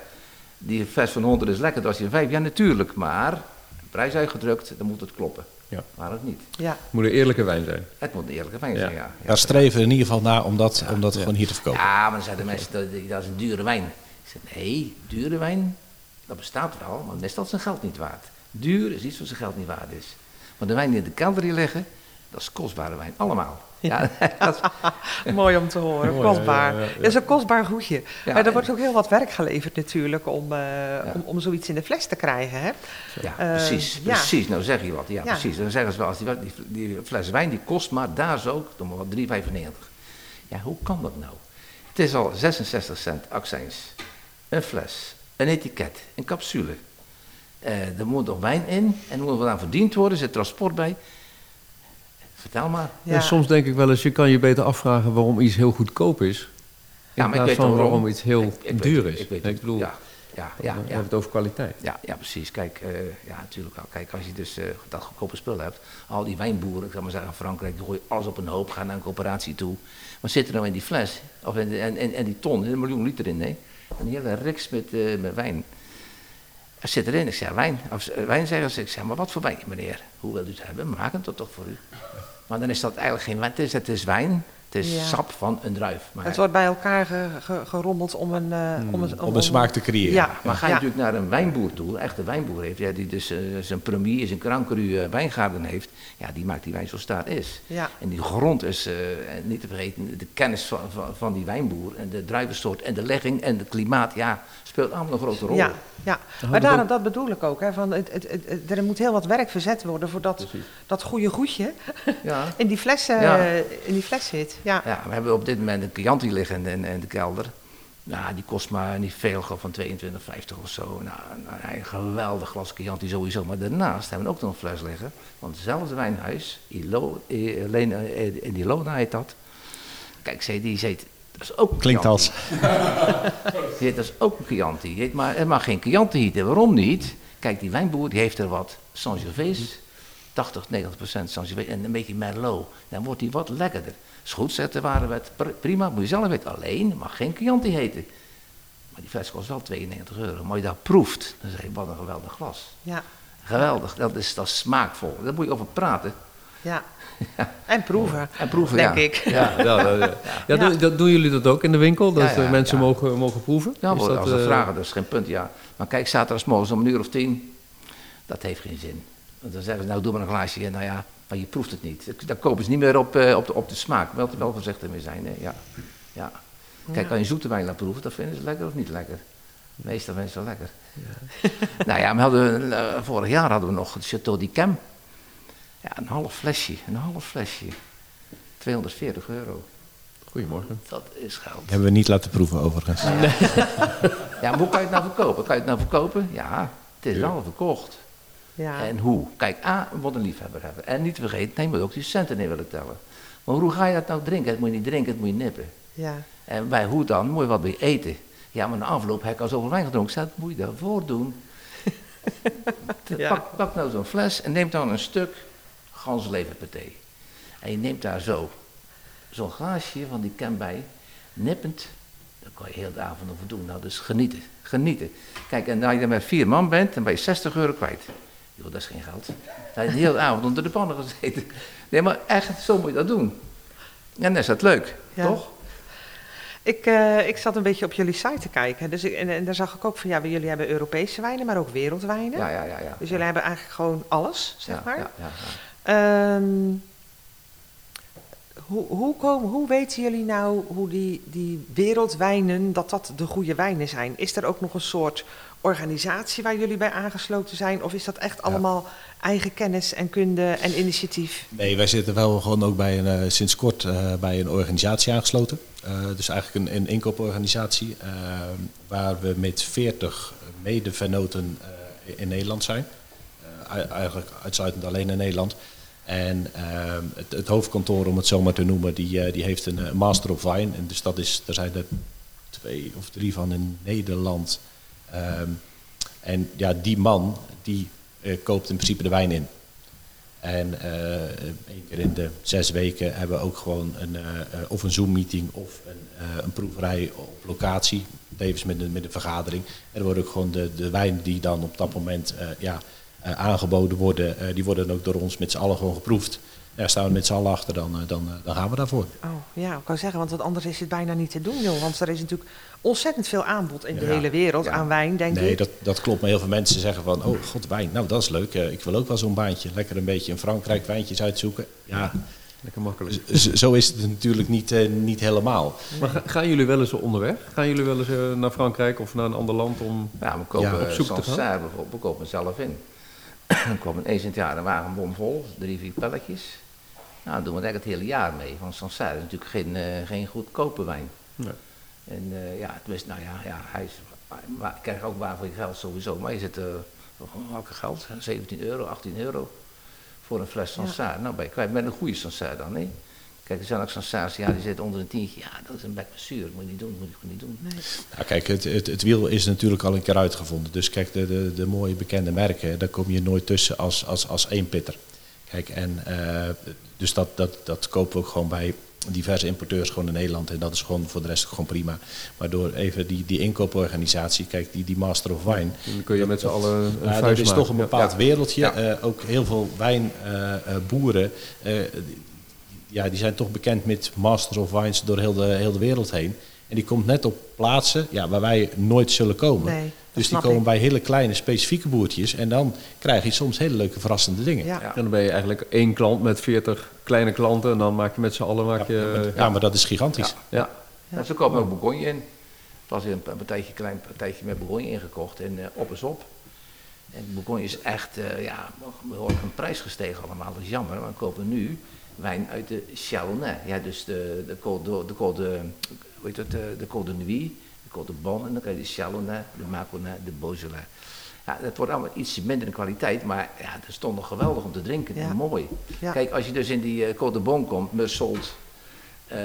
die fles van 100 is lekker, dat was je 5. Ja, natuurlijk, maar prijs uitgedrukt, dan moet het kloppen. Ja. Maar ook niet. Ja. Het moet een eerlijke wijn zijn. Het moet een eerlijke wijn zijn, ja. Daar streven we in ieder geval naar om dat, om dat gewoon hier te verkopen. Ja, maar dan zeiden mensen, dat, dat is een dure wijn. Ik zeg, nee, dure wijn, dat bestaat wel, maar dan is dat zijn geld niet waard. Duur is iets wat zijn geld niet waard is. Maar de wijn die in de kelder hier liggen, dat is kostbare wijn, allemaal. Ja, Mooi om te horen, kostbaar. Dat is een kostbaar goedje. maar er wordt ook heel wat werk geleverd natuurlijk om, uh, om, om zoiets in de fles te krijgen. Hè? Ja, uh, precies, precies. Nou zeg je wat. Ja, precies. Dan zeggen ze wel, als die, die, die, fles wijn die kost maar daar zo ook, dan maar wat 3,95. Ja, hoe kan dat nou? Het is al 66 cent accijns. Een fles, een etiket, een capsule. Uh, er moet nog wijn in en er moet wat aan verdiend worden, er zit transport bij. Vertel maar. Ja. En soms denk ik wel eens, je kan je beter afvragen waarom iets heel goedkoop is. Ja, maar ik weet van waarom. iets heel duur is. Ik, weet, ik bedoel, ja, ja, ja, ja. hebben het over kwaliteit. Ja, ja precies. Kijk, uh, ja, natuurlijk wel. Kijk, als je dus uh, dat goedkope spul hebt, al die wijnboeren, ik zal maar zeggen, Frankrijk, die gooien alles op een hoop, gaan naar een coöperatie toe. Wat zit er nou in die fles? Of in, en, en, en die ton, een miljoen liter in, nee? Een hele riks met, uh, met wijn. Er zit erin, ik zeg wijn. Of, wijn zeggen ze, ik zeg, maar wat voor wijn, meneer? Hoe wilt u het hebben? Maak het toch voor u. Maar dan is dat eigenlijk geen wijn. Het is, het is wijn. Het is sap van een druif. Maar het wordt bij elkaar gerommeld om een, uh, om, een, om, een smaak te creëren. Ja, maar ga je natuurlijk naar een wijnboer toe, een echte wijnboer heeft, ja, die dus uh, zijn premier, zijn krankru uh, wijngaarden heeft, ja, die maakt die wijn zoals staat is. Ja. En die grond is, niet te vergeten, de kennis van, van, van, die wijnboer en de druivensoort en de legging en het klimaat, ja, speelt allemaal een grote rol. Ja, ja. maar daarom, dat bedoel ik ook. Hè, van het, het, het, er moet heel wat werk verzet worden voordat dat goede goedje ja. in, die fles, in die fles zit. Ja. ja, we hebben op dit moment een Chianti liggen in, in, de kelder. Nou, die kost maar niet veel, van 22,50 of zo. Nou, nou, een geweldig glas Chianti sowieso. Maar daarnaast hebben we ook nog een fles liggen. Want hetzelfde wijnhuis, Ilo, in die Lona heet dat. Kijk, die zit dat is ook Klinkt als. dat is ook een Chianti. Maar er mag geen Chianti heten. Waarom niet? Kijk, die wijnboer die heeft er wat Sangiovese, 80, 90 procent Sangiovese en een beetje Merlot. Dan wordt die wat lekkerder. Is goed, zetten waren we het prima, moet je zelf weten. Alleen, mag geen Chianti heten. Maar die fles kost wel 92 euro. Maar je dat proeft, dan zeg je, wat een geweldig glas. Ja. Geweldig, dat is, dat is smaakvol. Daar moet je over praten. Ja. En proeven. En proeven, denk ik. Ja, ja, ja. ja doen, dat, doen jullie dat ook in de winkel? Dat eh, mensen Mogen, mogen proeven? Ja, dat, als ze uh, vragen, dat is geen punt, ja. Maar kijk, zaterdagsmorgens om een uur of tien, dat heeft geen zin. Want dan zeggen ze, nou doe maar een glaasje. En nou ja, maar je proeft het niet. Dan kopen ze niet meer op, uh, op, de, op de smaak. Wel, wel voorzichtig mee zijn, hè. ja. ja. Kijk, kan je zoete wijn laten proeven, dat vinden ze lekker of niet lekker? Meestal vinden ze wel lekker. Ja. nou ja, we hadden, vorig jaar hadden we nog het Chateau d'Yquem. Ja, een half flesje, een half flesje. 240 euro. Goedemorgen. Dat is geld. Hebben we niet laten proeven overigens. Nee. ja, maar hoe kan je het nou verkopen? Kan je het nou verkopen? Ja, het is al verkocht. Ja. En hoe? Kijk, A, wat een liefhebber hebben. En niet vergeten, nee, moet ook die centen in willen tellen. Maar hoe ga je dat nou drinken? Het moet je niet drinken, het moet je nippen. Ja. En bij hoe dan? Moet je wat bij eten. Ja, maar na afloop heb ik al zoveel wijn gedronken. Dat moet je daarvoor doen. pak, pak nou zo'n fles en neem dan een stuk gansleverpaté. En je neemt daar zo zo'n glaasje van die bij, nippend. Daar kan je heel de avond over doen. Nou, dus genieten. Genieten. Kijk, en als je dan met vier man bent, dan ben je 60 euro kwijt. Joh, dat is geen geld. Hij heeft de hele avond onder de pannen gezeten. Nee, maar echt, zo moet je dat doen. En dan is dat leuk, Ja. toch? Ik, eh, ik zat een beetje op jullie site te kijken. Dus ik, en, en daar zag ik ook van, ja, jullie hebben Europese wijnen, maar ook wereldwijnen. Ja, ja, ja. ja. Dus jullie hebben eigenlijk gewoon alles, zeg ja, maar. Ja, ja, ja. Ehm, hoe, hoe, komen, hoe weten jullie nou hoe die, die wereldwijnen, dat dat de goede wijnen zijn? Is er ook nog een soort organisatie waar jullie bij aangesloten zijn? Of is dat echt allemaal eigen kennis en kunde en initiatief? Nee, wij zitten wel gewoon ook bij een, eh, sinds kort eh, bij een organisatie aangesloten. Eh, dus eigenlijk een, een inkooporganisatie waar we met 40 medevenoten in Nederland zijn. Ei- eigenlijk uitsluitend alleen in Nederland. En het, het hoofdkantoor, om het zo maar te noemen, die, die heeft een Master of Wine. En dus dat is, er zijn er twee of drie van in Nederland. Ehm, en ja, die man, die eh, koopt in principe de wijn in. En eh één keer in de zes weken hebben we ook gewoon een, eh, eh, of een Zoom-meeting of een, eh, een proeverij op locatie. Tevens met een, met een vergadering. En er worden ook gewoon de, de wijnen die dan op dat moment eh, ja, eh, aangeboden worden, eh, die worden ook door ons met z'n allen gewoon geproefd. Ja, staan we met z'n allen achter, dan, eh, dan, eh, dan gaan we daarvoor. Oh ja, ik kan zeggen, want wat anders is het bijna niet te doen, joh. Want er is natuurlijk ontzettend veel aanbod in de Ja, hele wereld ja. aan wijn, denk Nee, ik. dat, dat klopt. Maar heel veel mensen zeggen van, oh god, wijn, nou dat is leuk. Eh, ik wil ook wel zo'n baantje. Lekker een beetje in Frankrijk wijntjes uitzoeken. Ja, Lekker makkelijk. z- zo is het natuurlijk niet, eh, niet helemaal. Maar ga- gaan jullie wel eens onderweg? Gaan jullie wel eens naar Frankrijk of naar een ander land om... Ja, we kopen Ja, op zoek te gaan. Sancerre bijvoorbeeld, we kopen zelf in. Dan kwam eens in het jaar een wagen bomvol, drie, vier pelletjes. Nou, dan doen we het eigenlijk het hele jaar mee. Want Sancerre is natuurlijk geen, eh, geen goedkope wijn. Nee. En eh, ja, het was, nou ja, ja hij is, maar, ik krijg ook waar voor je geld sowieso. Maar je zit uh, welke geld? 17 euro, 18 euro voor een fles Sancerre. Nou, ben je kwijt met een goede Sancerre dan, hè? Kijk, er zijn ook Sancerre's, ja, die zitten onder een tientje. Ja, dat is een bek zuur. Moet je niet doen, moet je niet doen. Nee. Ja, kijk, het, het, het wiel is natuurlijk al een keer uitgevonden. Dus kijk, de, de, de mooie bekende merken, daar kom je nooit tussen als, als, als één pitter. Kijk, en eh, dus dat, dat, dat kopen we ook gewoon bij diverse importeurs gewoon in Nederland. En dat is gewoon voor de rest gewoon prima. Maar door even die, die inkooporganisatie, kijk, die, die Master of Wine. Dan kun je met z'n allen een vuist dat is maken. toch een Ja. bepaald wereldje. Ja. Eh, ook heel veel wijnboeren, ja, die zijn toch bekend met Masters of Wines door heel de, heel de wereld heen. En die komt net op plaatsen ja, waar wij nooit zullen komen. Nee, dus die komen ik. bij hele kleine specifieke boertjes. En dan krijg je soms hele leuke verrassende dingen. Ja. Ja. En dan ben je eigenlijk één klant met 40 kleine klanten en dan maak je met z'n allen maak je, Ja, maar dat is gigantisch. ja. Ja. En ze kopen ook Bourgogne in. Het was een partijtje, klein partijtje met Bourgogne ingekocht en eh, op is op. En Bourgogne is echt uh, ja, behoorlijk een prijs gestegen allemaal. Dat is jammer, maar we kopen nu wijn uit de Chardonnay. Ja, dus de, de, Côte de, de, Côte de, het, de, de Côte de Nuit, de Côte de Bon en dan krijg je de Chardonnay, de Mâconnais, de Beaujolais. Ja, dat wordt allemaal ietsje minder in kwaliteit, maar ja, dat is toch nog geweldig om te drinken Ja. en mooi. Ja. Kijk, als je dus in die uh, Côte de Bon komt, Meursault, uh,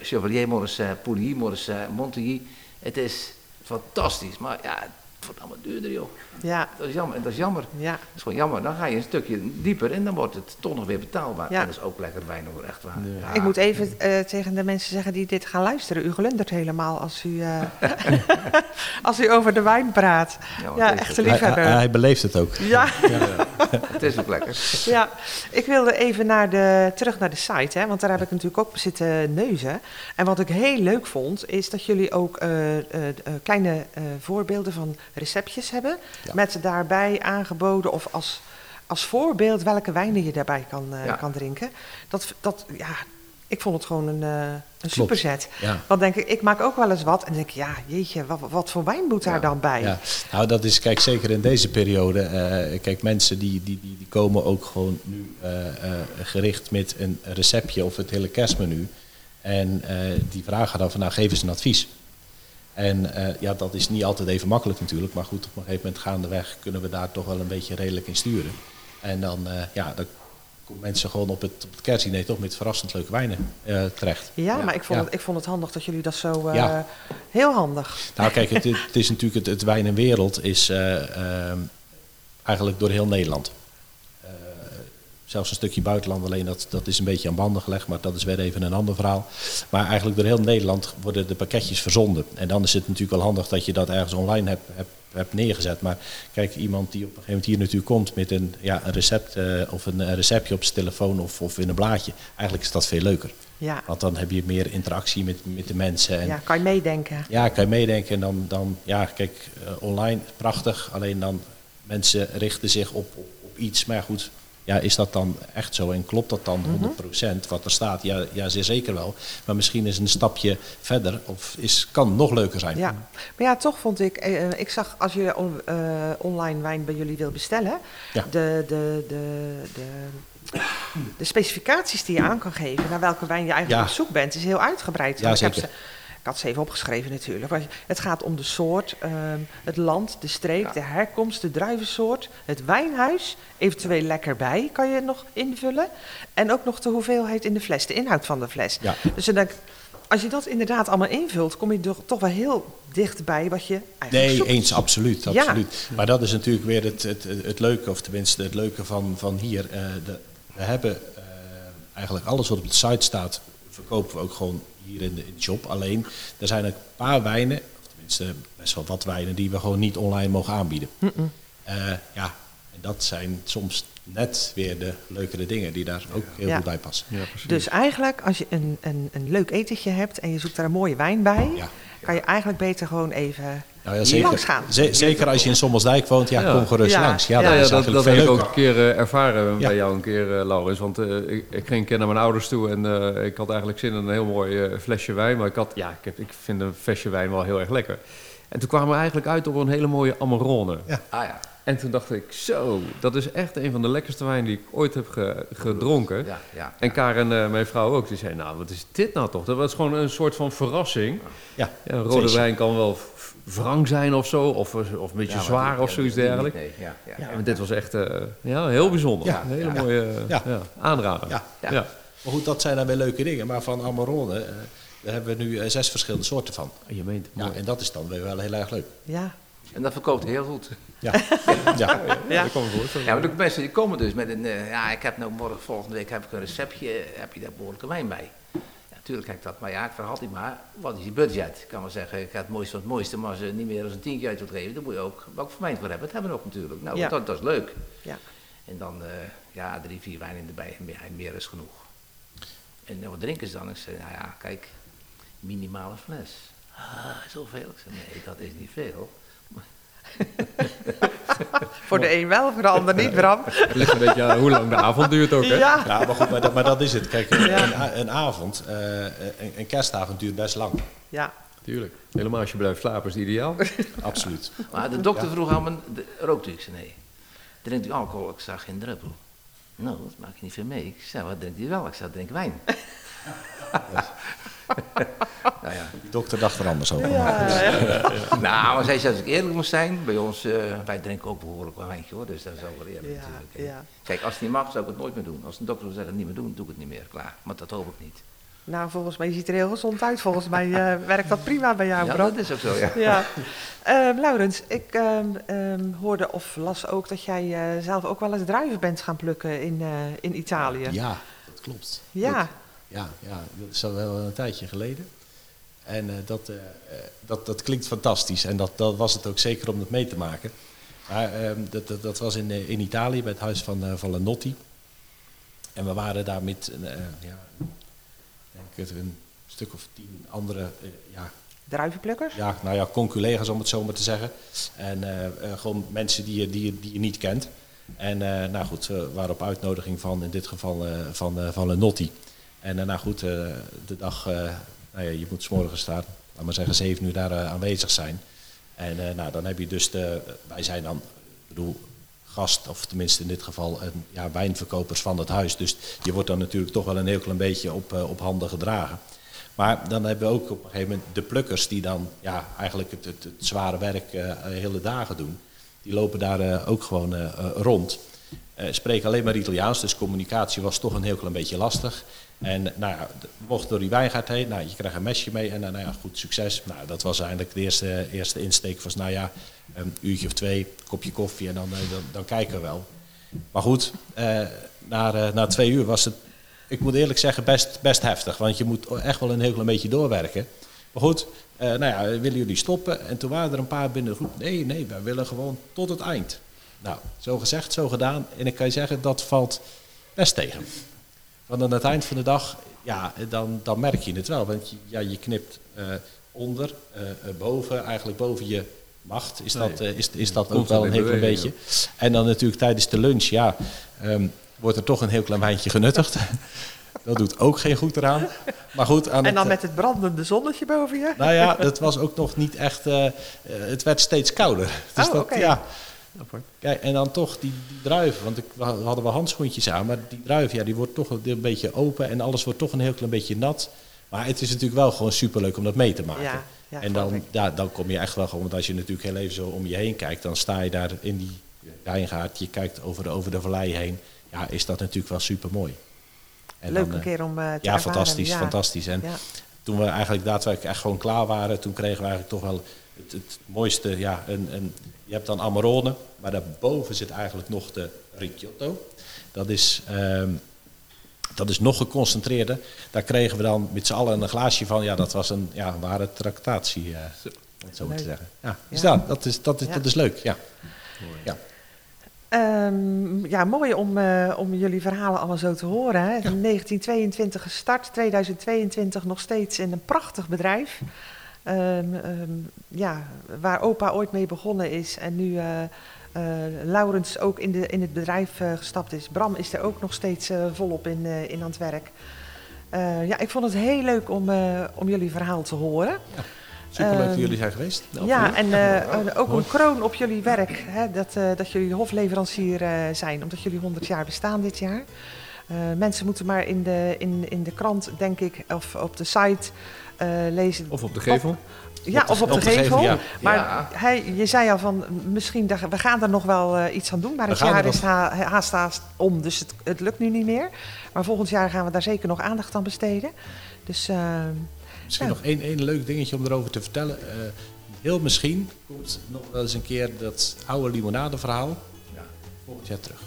Chevalier Morisset, Pouilly Morisset, Montilly. Het is fantastisch, maar ja, het wordt allemaal duurder joh. Ja, Dat is jammer, dat is jammer. ja. Dat is gewoon jammer. Dan ga je een stukje dieper en dan wordt het toch nog weer betaalbaar. Ja. En dat is ook lekker wijn hoor, echt waar. Ja. Ik moet even eh, tegen de mensen zeggen die dit gaan luisteren. U glundert helemaal als u, eh, als u over de wijn praat. Ja, echte ook- Hij, liefhebber. hij, hij beleeft het ook. Ja, Het is ook lekker. ja, ik wilde even naar de, terug naar de site, hè, want daar heb ik natuurlijk ook zitten neuzen. En wat ik heel leuk vond, is dat jullie ook eh, eh, eh, kleine eh, voorbeelden van receptjes hebben. Ja. Met daarbij aangeboden of als, als voorbeeld welke wijnen je daarbij kan, eh, Ja. kan drinken. Dat, dat, ja, ik vond het gewoon een, eh een superzet. Ja. Want denk ik, ik maak ook wel eens wat en denk ik, ja, jeetje, wat, wat voor wijn moet daar Ja. dan bij? Ja, nou dat is, kijk, zeker in deze periode. eh, kijk, mensen die, die, die, die komen ook gewoon nu gericht met een receptje of het hele kerstmenu. En die vragen dan van, nou, geef eens een advies. En eh, ja, dat is niet altijd even makkelijk natuurlijk. Maar goed, op een gegeven moment gaandeweg kunnen we daar toch wel een beetje redelijk in sturen. En dan, eh, ja, dan komen mensen gewoon op het, op het kerstdiner toch met verrassend leuke wijnen eh, terecht. Ja, Ja. maar ik vond, Ja. Het, ik vond het handig dat jullie dat zo... eh, Ja. Heel handig. Nou kijk, het, het is natuurlijk het, het wijn en wereld is eh, ehm, eigenlijk door heel Nederland. Zelfs een stukje buitenland, alleen dat, dat is een beetje aan banden gelegd, maar dat is weer even een ander verhaal. Maar eigenlijk door heel Nederland worden de pakketjes verzonden. En dan is het natuurlijk wel handig dat je dat ergens online hebt, hebt, hebt neergezet. Maar kijk, iemand die op een gegeven moment hier natuurlijk komt met een, ja, een recept eh, of een, receptje op zijn telefoon of, of in een blaadje, eigenlijk is dat veel leuker. Ja. Want dan heb je meer interactie met, met de mensen. En ja, kan je meedenken. ja, kan je meedenken. En dan, dan ja, kijk, eh, online prachtig. Alleen dan mensen richten zich op, op, op iets. Maar goed, ja, is dat dan echt zo? En klopt dat dan 100% wat er staat? Ja, ja, zeer zeker wel. Maar misschien is een stapje verder of is, kan nog leuker zijn. Ja, maar ja, toch vond ik, eh, ik zag als je on- eh, online wijn bij jullie wil bestellen, Ja. de, de, de, de, de specificaties die je aan kan geven, naar welke wijn je eigenlijk Ja. op zoek bent, is heel uitgebreid. Ja, ik, heb zeker. ze, ik had ze even opgeschreven natuurlijk. Het gaat om de soort, ehm, het land, de streek, de herkomst, de druivensoort, het wijnhuis, eventueel lekker bij kan je nog invullen. En ook nog de hoeveelheid in de fles, de inhoud van de fles. Ja. Dus dan denk ik, als je dat inderdaad allemaal invult, kom je toch- toch wel heel dichtbij wat je eigenlijk Nee, zoekt. eens, absoluut. Ja. absoluut. Maar dat is natuurlijk weer het, het, het leuke, of tenminste het leuke van, van hier. Eh, de, we hebben eh, eigenlijk alles wat op de site staat, verkopen we ook gewoon hier in de, in de shop. Alleen, er zijn een paar wijnen, of tenminste best wel wat wijnen, die we gewoon niet online mogen aanbieden. Eh, ja, en dat zijn soms net weer de leukere dingen die daar ook heel Ja. goed bij passen. Ja, precies. Dus eigenlijk, als je een, een, een leuk etentje hebt en je zoekt daar een mooie wijn bij, Ja. kan je eigenlijk beter gewoon even Nou ja, langs zeker, gaan. ze- zeker als je in Sommelsdijk woont, ja, Ja. kom gerust Ja. langs. Ja, Ja, dat Ja, is dat, dat heb ik ook een keer eh, ervaren Ja. bij jou een keer, eh, Laurens. Want eh, ik, ik ging een keer naar mijn ouders toe en eh, ik had eigenlijk zin in een heel mooi flesje wijn. Maar ik, had, ja, ik, heb, ik vind een flesje wijn wel heel erg lekker. En toen kwamen we eigenlijk uit op een hele mooie Amarone. Ah ja, En toen dacht ik, zo, dat is echt een van de lekkerste wijnen die ik ooit heb ge- gedronken. ja, ja. En Karen, eh, mijn vrouw ook, die zei, nou, wat is dit nou toch? Dat was gewoon een soort van verrassing. Ja, Ja, een rode wijn kan wel wrang zijn of zo, of, of een beetje Ja, zwaar die- of ja, zoiets dergelijks. Nee, ja, ja, Ja, ja. dit was echt eh, ja, heel bijzonder. Ja, een hele ja. mooie eh, Ja. ja, aanrader. Ja. Ja. Ja. Maar goed, dat zijn dan weer leuke dingen. Maar van Amarone, eh, daar hebben we nu eh, zes verschillende soorten van. Je meent Ja, en dat is dan weer wel heel erg leuk. Ja, En dat verkoopt heel goed. Ja, ja. ja. Dat kan me voorstellen. Ja, maar de mensen die komen dus met een, eh, ja, ik heb nou morgen, volgende week heb ik een receptje, heb je daar behoorlijke wijn bij? Natuurlijk heb ik dat, maar ja, ik altijd maar, wat is je budget? Ik kan wel zeggen, ik ga het mooiste van het mooiste, maar als je niet meer dan een tientje uit wilt geven, dan moet je ook, voor mij voor hebben. Dat hebben we ook natuurlijk. Nou, Ja. dat, dat is leuk. Ja. En dan, eh, ja, drie, vier wijnen erbij en meer, meer is genoeg. En nou, wat drinken ze dan? Ik zei, nou ja, kijk, minimale fles. Ah, zoveel. Ik zei, nee, dat is niet veel. Voor de een wel, voor de ander niet, Bram. Het ligt een beetje aan hoe lang de avond duurt ook, hè? Ja, Ja, maar goed, maar dat, maar dat is het. Kijk, een, Ja. een avond, eh, een, een kerstavond duurt best lang. ja. Tuurlijk. Helemaal als je blijft slapen is het ideaal. Absoluut. Maar de dokter vroeg aan me, rookt u? Ik zei nee. Drinkt u alcohol? Ik zag geen druppel. Nou, dat maak je niet veel mee. Ik zei, wat drinkt u wel? Ik zei, drink wijn. nou ja. Die dokter dacht er anders over. Nou, maar zij zei, als ik eerlijk moet zijn, bij ons, eh, wij drinken ook behoorlijk wel wijntje hoor, dus dat is ook wel eerlijk Ja, natuurlijk. ja. Kijk, als het niet mag, zou ik het nooit meer doen. Als een dokter wil zeggen, niet meer doen, doe ik het niet meer, klaar. Maar dat hoop ik niet. Nou, volgens mij ziet er heel gezond uit. Volgens mij eh, werkt dat prima bij jou, Ja, dat is ook zo, ja. Ja. Ehm, Laurens, ik ehm, ehm, hoorde of las ook dat jij eh, zelf ook wel eens druiven bent gaan plukken in, eh, in Italië. Ja, dat klopt. Ja. Dat- ja, ja, dat is al wel een tijdje geleden. En eh, dat, eh, eh, dat, dat klinkt fantastisch. En dat, dat was het ook zeker om het mee te maken. Maar ehm, dat, dat, dat was in, in Italië bij het huis van, van Lenotti. En we waren daar met een, ja, denk het, een stuk of tien andere ja, Druivenplukkers? ja, nou ja, conculega's om het zo maar te zeggen. En gewoon mensen die je, die, je- die je niet kent. En nou goed, we waren op uitnodiging van, in dit geval van, van Lenotti. En eh, nou goed, eh, de dag, eh, nou ja, je moet 's morgens staan, laat maar zeggen, zeven uur daar aanwezig zijn. En nou, dan heb je dus de, wij zijn dan, ik bedoel, gast, of tenminste in dit geval een, ja, wijnverkopers van het huis. Dus je wordt dan natuurlijk toch wel een heel klein beetje op, op handen gedragen. Maar dan hebben we ook op een gegeven moment de plukkers die dan ja, eigenlijk het, het, het zware werk hele dagen doen. Die lopen daar ook gewoon eh, rond. Spreken alleen maar Italiaans, dus communicatie was toch een heel klein beetje lastig. En nou ja, mochten door die wijngaard heen. Nou, je krijgt een mesje mee en nou ja, goed, succes. Nou, dat was eigenlijk de eerste, eerste insteek. Was nou ja, een uurtje of twee, kopje koffie en dan, eh, dan, kijken we wel. Maar goed, eh, na, eh, na twee uur was het, ik moet eerlijk zeggen, best, best heftig. Want je moet echt wel een heel klein beetje doorwerken. Maar goed, eh, nou ja, willen jullie stoppen? En toen waren er een paar binnen. Nee, nee, wij willen gewoon tot het eind. Nou, zo gezegd, zo gedaan. En ik kan je zeggen, dat valt best tegen. Want aan het eind van de dag, ja, dan, dan merk je het wel. Want je, ja, je knipt eh, onder, eh, eh, boven, eigenlijk boven je macht. Is dat, Nee. is, is dat ook wel een heel klein beetje. En dan natuurlijk tijdens de lunch, ja, ehm, wordt er toch een heel klein wijntje genuttigd. dat doet ook geen goed eraan. Maar goed, aan En dan het, met het brandende zonnetje boven je. nou ja, dat was ook nog niet echt. het werd steeds kouder. Dus Oh, dat, oké. ja. Kijk, en dan toch die, die druiven, want ik, we hadden wel handschoentjes aan, maar die druif, ja, die wordt toch een beetje open en alles wordt toch een heel klein beetje nat. Maar het is natuurlijk wel gewoon superleuk om dat mee te maken. Ja, ja, en dan, ja, dan kom je echt wel gewoon, want als je natuurlijk heel even zo om je heen kijkt, dan sta je daar in die wijngaard, je kijkt over de, over de vallei heen. Ja, is dat natuurlijk wel super mooi. Leuk een keer om eh, te Ja, ervaren. fantastisch, Ja. fantastisch. En Ja. Toen we eigenlijk daadwerkelijk echt gewoon klaar waren, toen kregen we eigenlijk toch wel het, het mooiste. Ja, een, een, je hebt dan Amarone, maar daarboven zit eigenlijk nog de Ricciotto. Dat is, ehm, dat is nog geconcentreerder. Daar kregen we dan met z'n allen een glaasje van. Ja, dat was een ja, ware tractatie, eh, om het zo maar te zeggen. Ja, dus Ja. ja, dat, is, dat, is, Ja. dat is leuk. Ja. Ja. Ehm, ja, mooi om, eh, om jullie verhalen allemaal zo te horen. Hè. 1922 gestart, 2022 nog steeds in een prachtig bedrijf. Ehm, ehm, ja, waar opa ooit mee begonnen is en nu eh eh, Laurens ook in, de, in het bedrijf gestapt is. Bram is er ook nog steeds volop in, in aan het werk. Ja, ik vond het heel leuk om, om jullie verhaal te horen. Superleuk dat Ehm, jullie zijn geweest. Ja, en eh, eh, ook een kroon op jullie werk. Hè, dat, eh, dat jullie hofleverancier eh, zijn, omdat jullie 100 jaar bestaan dit jaar. Mensen moeten maar in de, in, in de krant, denk ik, of op de site lezen. Of op de gevel. ja, of op de, gevel. ja. Maar Ja. hij, je zei al van, misschien, dat, we gaan er nog wel iets aan doen. Maar We het jaar is ha- haast haast om, dus het, het lukt nu niet meer. Maar volgend jaar gaan we daar zeker nog aandacht aan besteden. Dus eh, Misschien Ja. nog één, één leuk dingetje om erover te vertellen. Eh, heel misschien komt nog wel eens een keer dat oude limonadeverhaal ja, volgend jaar terug.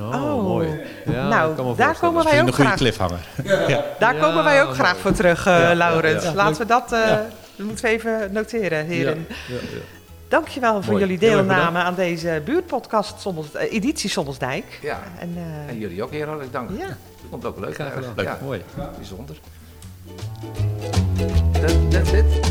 Oh, Oh. mooi. Ja, Nou, daar komen wij Misschien ook een goede graag. cliffhanger. ja. Daar Ja, komen wij ook mooi. graag voor terug, eh, Ja, Laurens. ja, ja. Laten we dat, eh, Ja. dat moeten we even noteren, heren. Ja, ja, ja. Dankjewel voor Mooi. jullie Heel erg deelname aan deze buurtpodcast, Sommels, editie Sommelsdijk. Ja. En, eh, En jullie ook heel hartelijk dank. ja. Dat komt ook leuk. Graag uit. gedaan. Leuk. Ja, Mooi. bijzonder. That's it.